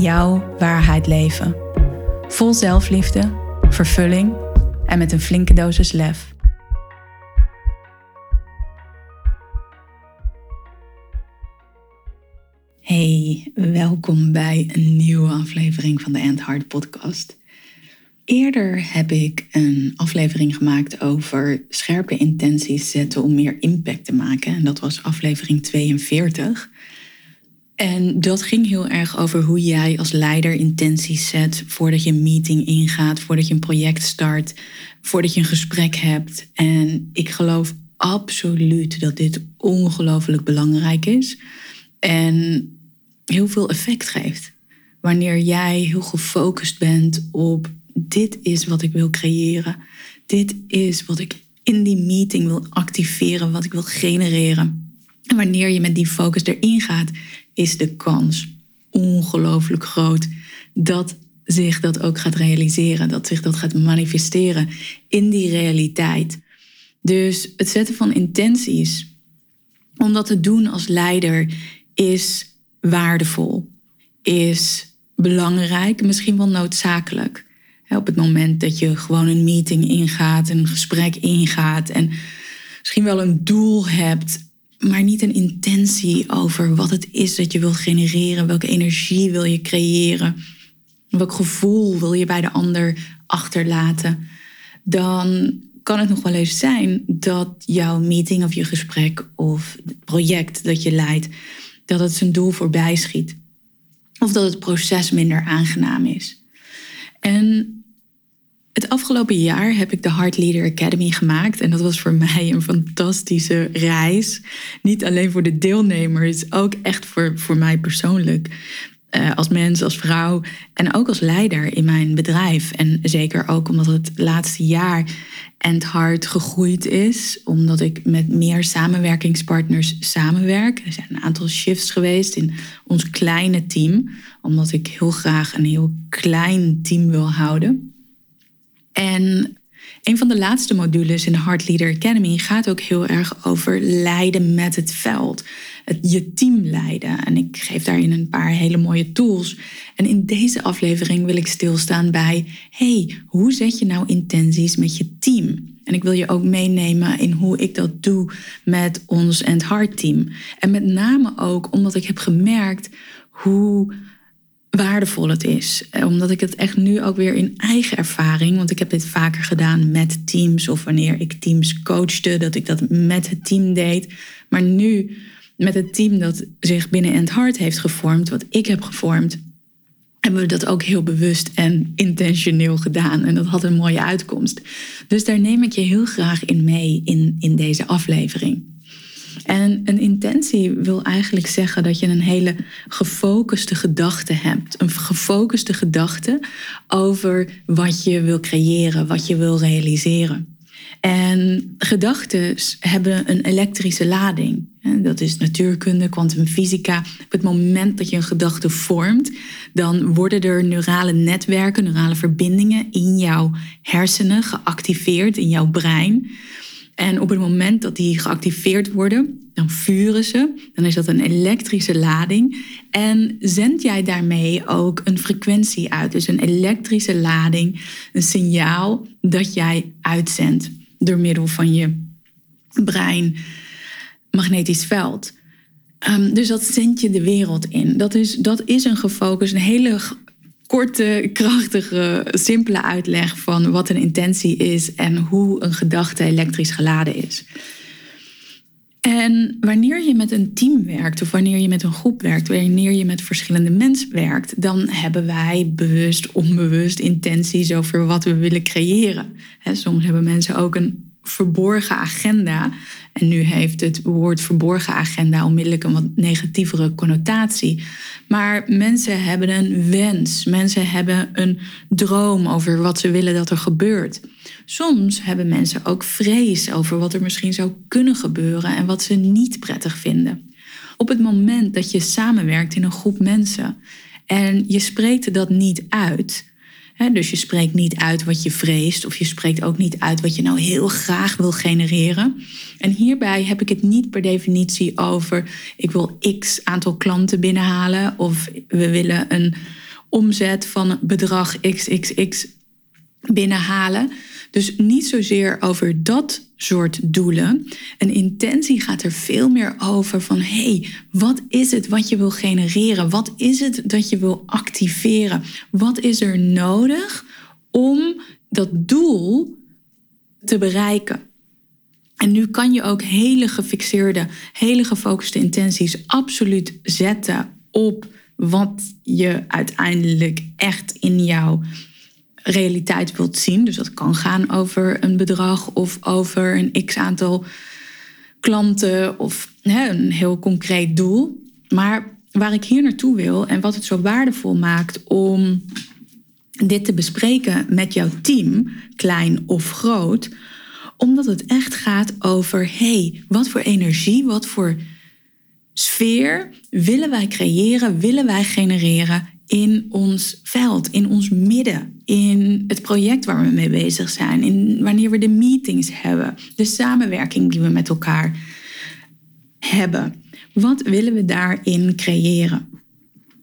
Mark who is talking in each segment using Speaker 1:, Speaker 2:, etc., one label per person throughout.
Speaker 1: jouw waarheid leven. Vol zelfliefde, vervulling en met een flinke dosis lef. Hey, welkom bij een nieuwe aflevering van de End Heart podcast. Eerder heb ik een aflevering gemaakt over scherpe intenties zetten om meer impact te maken. En dat was aflevering 42. En dat ging heel erg over hoe jij als leider intenties zet voordat je een meeting ingaat, voordat je een project start, voordat je een gesprek hebt. En ik geloof absoluut dat dit ongelooflijk belangrijk is en heel veel effect geeft. Wanneer jij heel gefocust bent op dit is wat ik wil creëren, dit is wat ik in die meeting wil activeren, wat ik wil genereren. En wanneer je met die focus erin gaat, is de kans ongelooflijk groot dat zich dat ook gaat realiseren, dat zich dat gaat manifesteren in die realiteit. Dus het zetten van intenties, om dat te doen als leider, is waardevol, is belangrijk, misschien wel noodzakelijk. Op het moment dat je gewoon een meeting ingaat, een gesprek ingaat en misschien wel een doel hebt maar niet een intentie over wat het is dat je wil genereren, welke energie wil je creëren, welk gevoel wil je bij de ander achterlaten, dan kan het nog wel eens zijn dat jouw meeting of je gesprek of het project dat je leidt, dat het zijn doel voorbij schiet. Of dat het proces minder aangenaam is. En het afgelopen jaar heb ik de Heart Leader Academy gemaakt. En dat was voor mij een fantastische reis. Niet alleen voor de deelnemers, ook echt voor, voor mij persoonlijk. Uh, als mens, als vrouw en ook als leider in mijn bedrijf. En zeker ook omdat het laatste jaar en hard gegroeid is. Omdat ik met meer samenwerkingspartners samenwerk. Er zijn een aantal shifts geweest in ons kleine team. Omdat ik heel graag een heel klein team wil houden. En een van de laatste modules in de Heart Leader Academy gaat ook heel erg over leiden met het veld. Het, je team leiden. En ik geef daarin een paar hele mooie tools. En in deze aflevering wil ik stilstaan bij: hey, hoe zet je nou intenties met je team? En ik wil je ook meenemen in hoe ik dat doe met ons End Heart team. En met name ook omdat ik heb gemerkt hoe waardevol het is. Eh, omdat ik het echt nu ook weer in eigen ervaring, want ik heb dit vaker gedaan met teams of wanneer ik teams coachte, dat ik dat met het team deed. Maar nu met het team dat zich binnen End Heart heeft gevormd, wat ik heb gevormd, hebben we dat ook heel bewust en intentioneel gedaan. En dat had een mooie uitkomst. Dus daar neem ik je heel graag in mee in, in deze aflevering. En een intentie wil eigenlijk zeggen dat je een hele gefocuste gedachte hebt. Een gefocuste gedachte over wat je wil creëren, wat je wil realiseren. En gedachten hebben een elektrische lading. Dat is natuurkunde, kwantumfysica. Op het moment dat je een gedachte vormt, dan worden er neurale netwerken, neurale verbindingen in jouw hersenen geactiveerd, in jouw brein. En op het moment dat die geactiveerd worden, dan vuren ze. Dan is dat een elektrische lading. En zend jij daarmee ook een frequentie uit. Dus een elektrische lading, een signaal dat jij uitzendt door middel van je brein, magnetisch veld. Um, dus dat zend je de wereld in. Dat is, dat is een gefocust, een hele korte, krachtige, simpele uitleg van wat een intentie is en hoe een gedachte elektrisch geladen is. En wanneer je met een team werkt of wanneer je met een groep werkt, wanneer je met verschillende mensen werkt, dan hebben wij bewust, onbewust intenties over wat we willen creëren. soms hebben mensen ook een verborgen agenda. En nu heeft het woord verborgen agenda onmiddellijk een wat negatievere connotatie. Maar mensen hebben een wens. Mensen hebben een droom over wat ze willen dat er gebeurt. Soms hebben mensen ook vrees over wat er misschien zou kunnen gebeuren en wat ze niet prettig vinden. Op het moment dat je samenwerkt in een groep mensen en je spreekt dat niet uit, dus je spreekt niet uit wat je vreest of je spreekt ook niet uit wat je nou heel graag wil genereren. En hierbij heb ik het niet per definitie over ik wil x aantal klanten binnenhalen of we willen een omzet van bedrag xxx binnenhalen. Dus niet zozeer over dat soort doelen. Een intentie gaat er veel meer over van hey, wat is het wat je wil genereren? Wat is het dat je wil activeren? Wat is er nodig om dat doel te bereiken? En nu kan je ook hele gefixeerde, hele gefocuste intenties absoluut zetten op wat je uiteindelijk echt in jouw realiteit wilt zien. Dus dat kan gaan over een bedrag of over een x aantal klanten of hè, een heel concreet doel. Maar waar ik hier naartoe wil en wat het zo waardevol maakt om dit te bespreken met jouw team, klein of groot, omdat het echt gaat over hey, wat voor energie, wat voor sfeer willen wij creëren, willen wij genereren in ons veld, in ons midden, in het project waar we mee bezig zijn, in wanneer we de meetings hebben, de samenwerking die we met elkaar hebben. Wat willen we daarin creëren?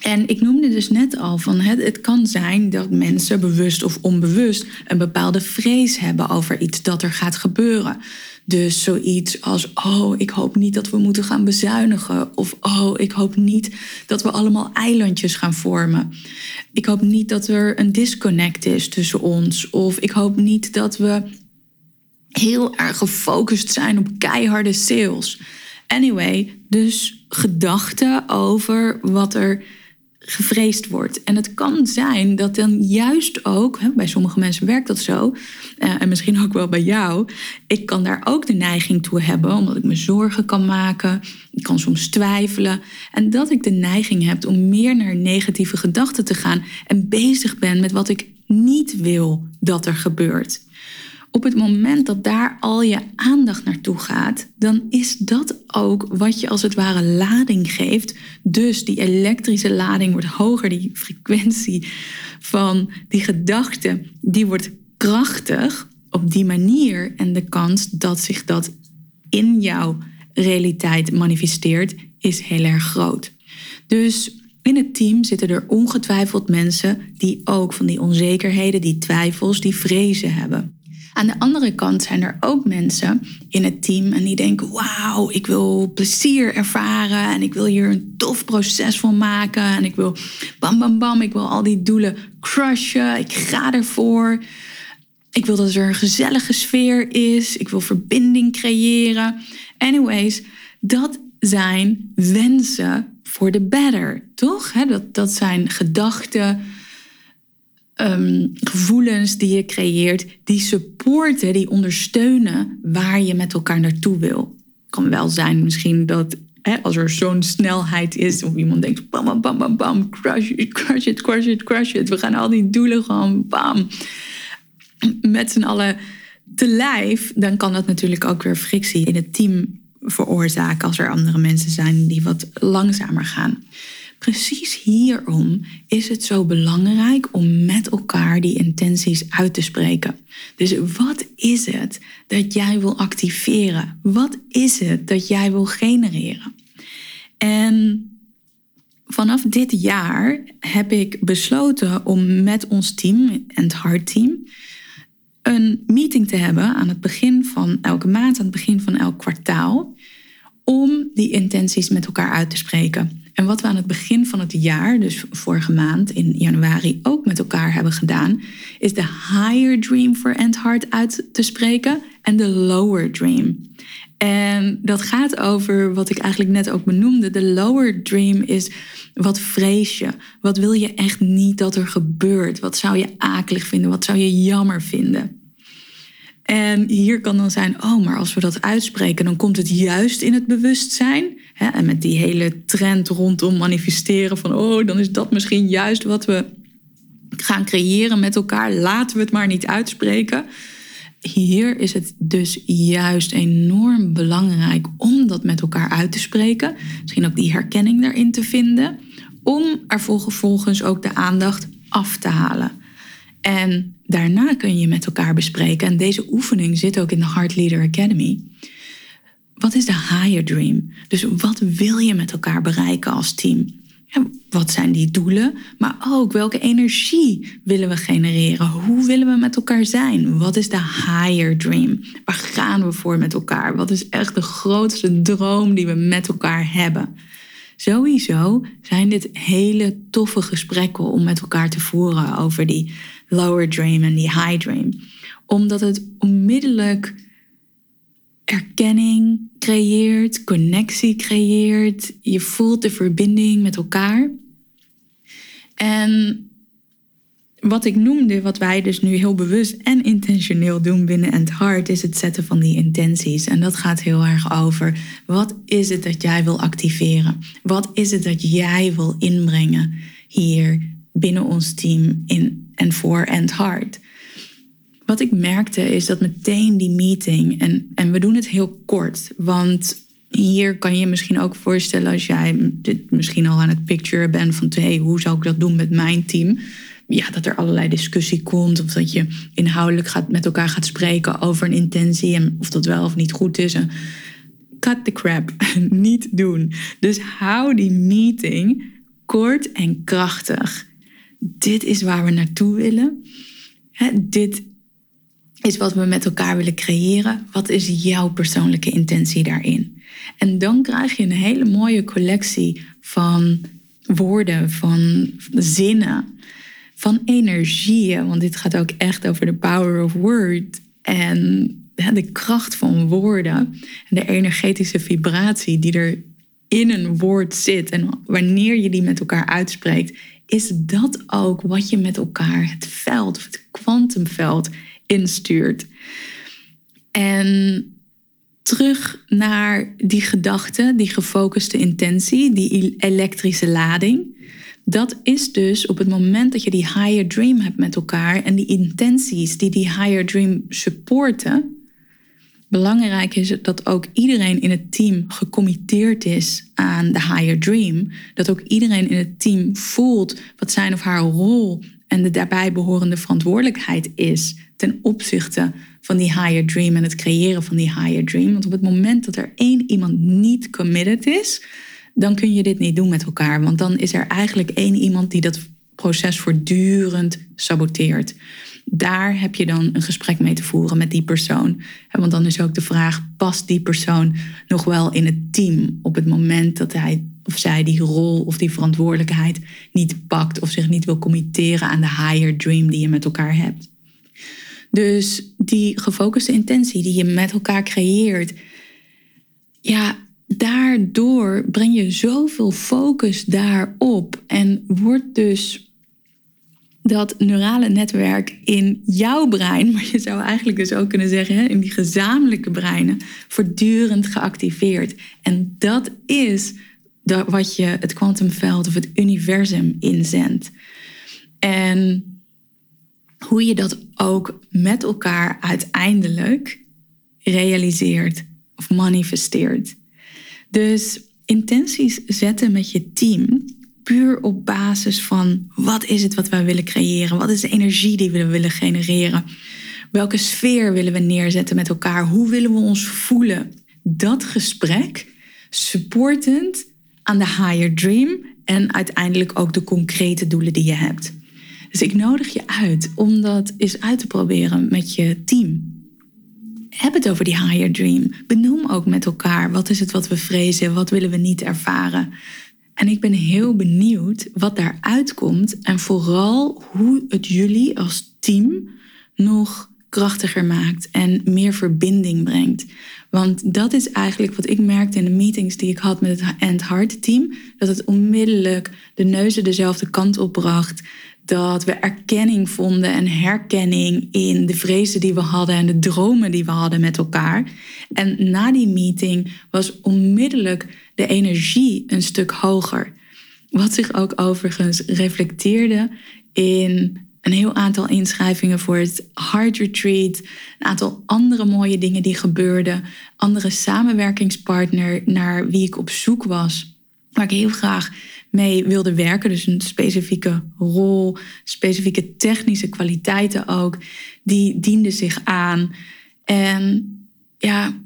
Speaker 1: En ik noemde dus net al van het, het kan zijn dat mensen bewust of onbewust een bepaalde vrees hebben over iets dat er gaat gebeuren. Dus zoiets als, oh, ik hoop niet dat we moeten gaan bezuinigen. Of, oh, ik hoop niet dat we allemaal eilandjes gaan vormen. Ik hoop niet dat er een disconnect is tussen ons. Of ik hoop niet dat we heel erg gefocust zijn op keiharde sales. Anyway, dus gedachten over wat er gevreesd wordt. En het kan zijn dat dan juist ook, hè, bij sommige mensen werkt dat zo, uh, en misschien ook wel bij jou, ik kan daar ook de neiging toe hebben, omdat ik me zorgen kan maken, ik kan soms twijfelen, en dat ik de neiging heb om meer naar negatieve gedachten te gaan en bezig ben met wat ik niet wil dat er gebeurt op het moment dat daar al je aandacht naartoe gaat, dan is dat ook wat je als het ware lading geeft. Dus die elektrische lading wordt hoger, die frequentie van die gedachte, die wordt krachtig op die manier. En de kans dat zich dat in jouw realiteit manifesteert, is heel erg groot. Dus in het team zitten er ongetwijfeld mensen die ook van die onzekerheden, die twijfels, die vrezen hebben. Aan de andere kant zijn er ook mensen in het team en die denken: wauw, ik wil plezier ervaren en ik wil hier een tof proces van maken en ik wil bam bam bam, ik wil al die doelen crushen, ik ga ervoor. Ik wil dat er een gezellige sfeer is, ik wil verbinding creëren. Anyways, dat zijn wensen voor de better, toch? Dat, dat zijn gedachten Ehm, gevoelens die je creëert, die supporten, die ondersteunen waar je met elkaar naartoe wil. Kan wel zijn misschien dat als er zo'n snelheid is, of iemand denkt bam, bam, bam, bam, bam, crush it, crush it, crush it, crush it. We gaan al die doelen gewoon bam, met z'n allen te lijf. Dan kan dat natuurlijk ook weer frictie in het team veroorzaken als er andere mensen zijn die wat langzamer gaan. Precies hierom is het zo belangrijk om met elkaar die intenties uit te spreken. Dus wat is het dat jij wil activeren? Wat is het dat jij wil genereren? En vanaf dit jaar heb ik besloten om met ons team, het Hard Team, een meeting te hebben aan het begin van elke maand, aan het begin van elk kwartaal, om die intenties met elkaar uit te spreken. En wat we aan het begin van het jaar, dus vorige maand in januari, ook met elkaar hebben gedaan, is de higher dream voor Endhart uit te spreken en de lower dream. En dat gaat over wat ik eigenlijk net ook benoemde. De lower dream is wat vrees je? Wat wil je echt niet dat er gebeurt? Wat zou je akelig vinden? Wat zou je jammer vinden? En hier kan dan zijn, oh, maar als we dat uitspreken, dan komt het juist in het bewustzijn. En met die hele trend rondom manifesteren van, oh, dan is dat misschien juist wat we gaan creëren met elkaar. Laten we het maar niet uitspreken. Hier is het dus juist enorm belangrijk om dat met elkaar uit te spreken. Misschien ook die herkenning daarin te vinden. Om er vervolgens ook de aandacht af te halen. En daarna kun je met elkaar bespreken. En deze oefening zit ook in de Heart Leader Academy. Wat is de higher dream? Dus wat wil je met elkaar bereiken als team? wat zijn die doelen? Maar ook welke energie willen we genereren? Hoe willen we met elkaar zijn? Wat is de higher dream? Waar gaan we voor met elkaar? Wat is echt de grootste droom die we met elkaar hebben? Sowieso zijn dit hele toffe gesprekken om met elkaar te voeren over die lower dream en die high dream. Omdat het onmiddellijk erkenning creëert, connectie creëert. Je voelt de verbinding met elkaar. En wat ik noemde, wat wij dus nu heel bewust en intentioneel doen binnen het hart, is het zetten van die intenties. En dat gaat heel erg over wat is het dat jij wil activeren? Wat is het dat jij wil inbrengen hier binnen ons team in en voor and Heart? Wat ik merkte is dat meteen die meeting, en, en we doen het heel kort, want hier kan je je misschien ook voorstellen als jij dit misschien al aan het picture bent van hey, hoe zou ik dat doen met mijn team? Ja, dat er allerlei discussie komt of dat je inhoudelijk gaat, met elkaar gaat spreken over een intentie en of dat wel of niet goed is. Cut the crap, niet doen. Dus hou die meeting kort en krachtig. Dit is waar we naartoe willen. dit is wat we met elkaar willen creëren. Wat is jouw persoonlijke intentie daarin? En dan krijg je een hele mooie collectie van woorden, van zinnen, van energieën. Want dit gaat ook echt over de power of word. En de kracht van woorden. En de energetische vibratie die er in een woord zit. En wanneer je die met elkaar uitspreekt, is dat ook wat je met elkaar het veld, of het kwantumveld, instuurt. En terug naar die gedachte, die gefocuste intentie, die elektrische lading. Dat is dus op het moment dat je die higher dream hebt met elkaar en die intenties die die higher dream supporten. Belangrijk is dat ook iedereen in het team gecommitteerd is aan de higher dream. Dat ook iedereen in het team voelt wat zijn of haar rol en de daarbij behorende verantwoordelijkheid is ten opzichte van die higher dream en het creëren van die higher dream. Want op het moment dat er één iemand niet committed is, dan kun je dit niet doen met elkaar. Want dan is er eigenlijk één iemand die dat proces voortdurend saboteert. Daar heb je dan een gesprek mee te voeren met die persoon. Want dan is ook de vraag: past die persoon nog wel in het team op het moment dat hij of zij die rol of die verantwoordelijkheid niet pakt of zich niet wil committeren aan de higher dream die je met elkaar hebt? Dus die gefocuste intentie die je met elkaar creëert, ja, daardoor breng je zoveel focus daarop en wordt dus dat neurale netwerk in jouw brein, maar je zou eigenlijk dus ook kunnen zeggen in die gezamenlijke breinen, voortdurend geactiveerd. En dat is wat je het kwantumveld of het universum inzendt. En hoe je dat ook met elkaar uiteindelijk realiseert of manifesteert. Dus intenties zetten met je team puur op basis van wat is het wat wij willen creëren? Wat is de energie die we willen genereren? Welke sfeer willen we neerzetten met elkaar? Hoe willen we ons voelen? Dat gesprek supportend aan de higher dream en uiteindelijk ook de concrete doelen die je hebt. Dus ik nodig je uit om dat eens uit te proberen met je team. Heb het over die higher dream. Benoem ook met elkaar wat is het wat we vrezen, wat willen we niet ervaren. En ik ben heel benieuwd wat daaruit komt en vooral hoe het jullie als team nog krachtiger maakt en meer verbinding brengt. Want dat is eigenlijk wat ik merkte in de meetings die ik had met het End Heart team. Dat het onmiddellijk de neuzen dezelfde kant op bracht. Dat we erkenning vonden en herkenning in de vrezen die we hadden en de dromen die we hadden met elkaar. En na die meeting was onmiddellijk de energie een stuk hoger. Wat zich ook overigens reflecteerde in een heel aantal inschrijvingen voor het Heart Retreat. Een aantal andere mooie dingen die gebeurden. Andere samenwerkingspartner naar wie ik op zoek was. Waar ik heel graag mee wilde werken. Dus een specifieke rol, specifieke technische kwaliteiten ook. Die dienden zich aan. En ja,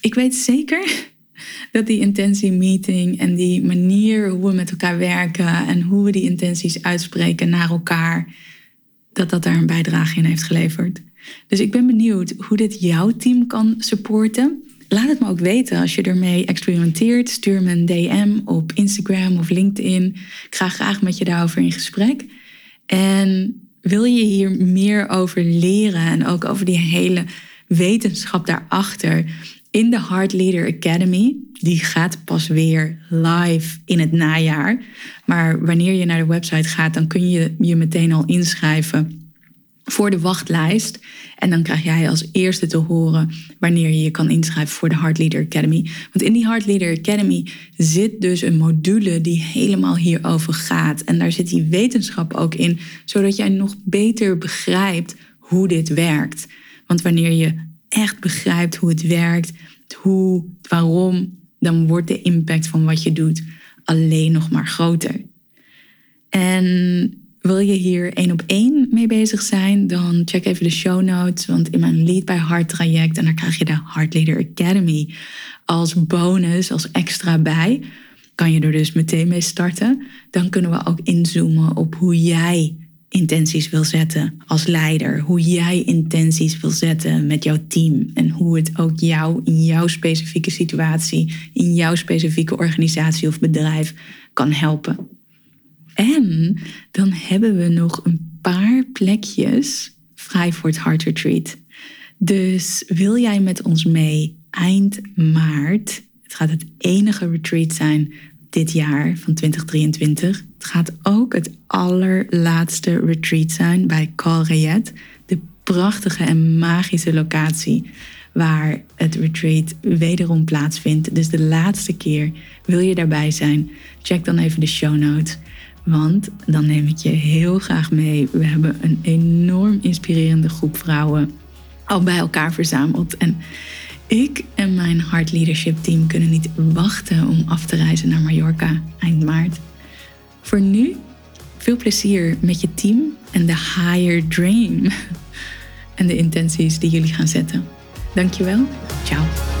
Speaker 1: ik weet zeker dat die intentiemeeting en die manier hoe we met elkaar werken en hoe we die intenties uitspreken naar elkaar, dat dat daar een bijdrage in heeft geleverd. Dus ik ben benieuwd hoe dit jouw team kan supporten. Laat het me ook weten als je ermee experimenteert. Stuur me een DM op Instagram of LinkedIn. Ik ga graag met je daarover in gesprek. En wil je hier meer over leren en ook over die hele wetenschap daarachter? in de Heart Leader Academy. Die gaat pas weer live in het najaar. Maar wanneer je naar de website gaat, dan kun je je meteen al inschrijven voor de wachtlijst. En dan krijg jij als eerste te horen wanneer je je kan inschrijven voor de Heart Leader Academy. Want in die Heart Leader Academy zit dus een module die helemaal hierover gaat. En daar zit die wetenschap ook in, zodat jij nog beter begrijpt hoe dit werkt. Want wanneer je echt begrijpt hoe het werkt, hoe, waarom, dan wordt de impact van wat je doet alleen nog maar groter. En wil je hier één op één mee bezig zijn, dan check even de show notes. Want in mijn Lead by Heart traject, en daar krijg je de Heart Leader Academy als bonus, als extra bij. Kan je er dus meteen mee starten. Dan kunnen we ook inzoomen op hoe jij intenties wil zetten als leider. Hoe jij intenties wil zetten met jouw team. En hoe het ook jou in jouw specifieke situatie, in jouw specifieke organisatie of bedrijf kan helpen. En dan hebben we nog een paar plekjes vrij voor het Heart Retreat. Dus wil jij met ons mee eind maart? Het gaat het enige retreat zijn dit jaar van 2023. Het gaat ook het allerlaatste retreat zijn bij Calrayet, de prachtige en magische locatie waar het retreat wederom plaatsvindt. Dus de laatste keer wil je daarbij zijn, check dan even de show notes. Want dan neem ik je heel graag mee. We hebben een enorm inspirerende groep vrouwen al bij elkaar verzameld. En ik en mijn Heart Leadership team kunnen niet wachten om af te reizen naar Mallorca eind maart. Voor nu, veel plezier met je team en de higher dream en de intenties die jullie gaan zetten. Dankjewel. Ciao.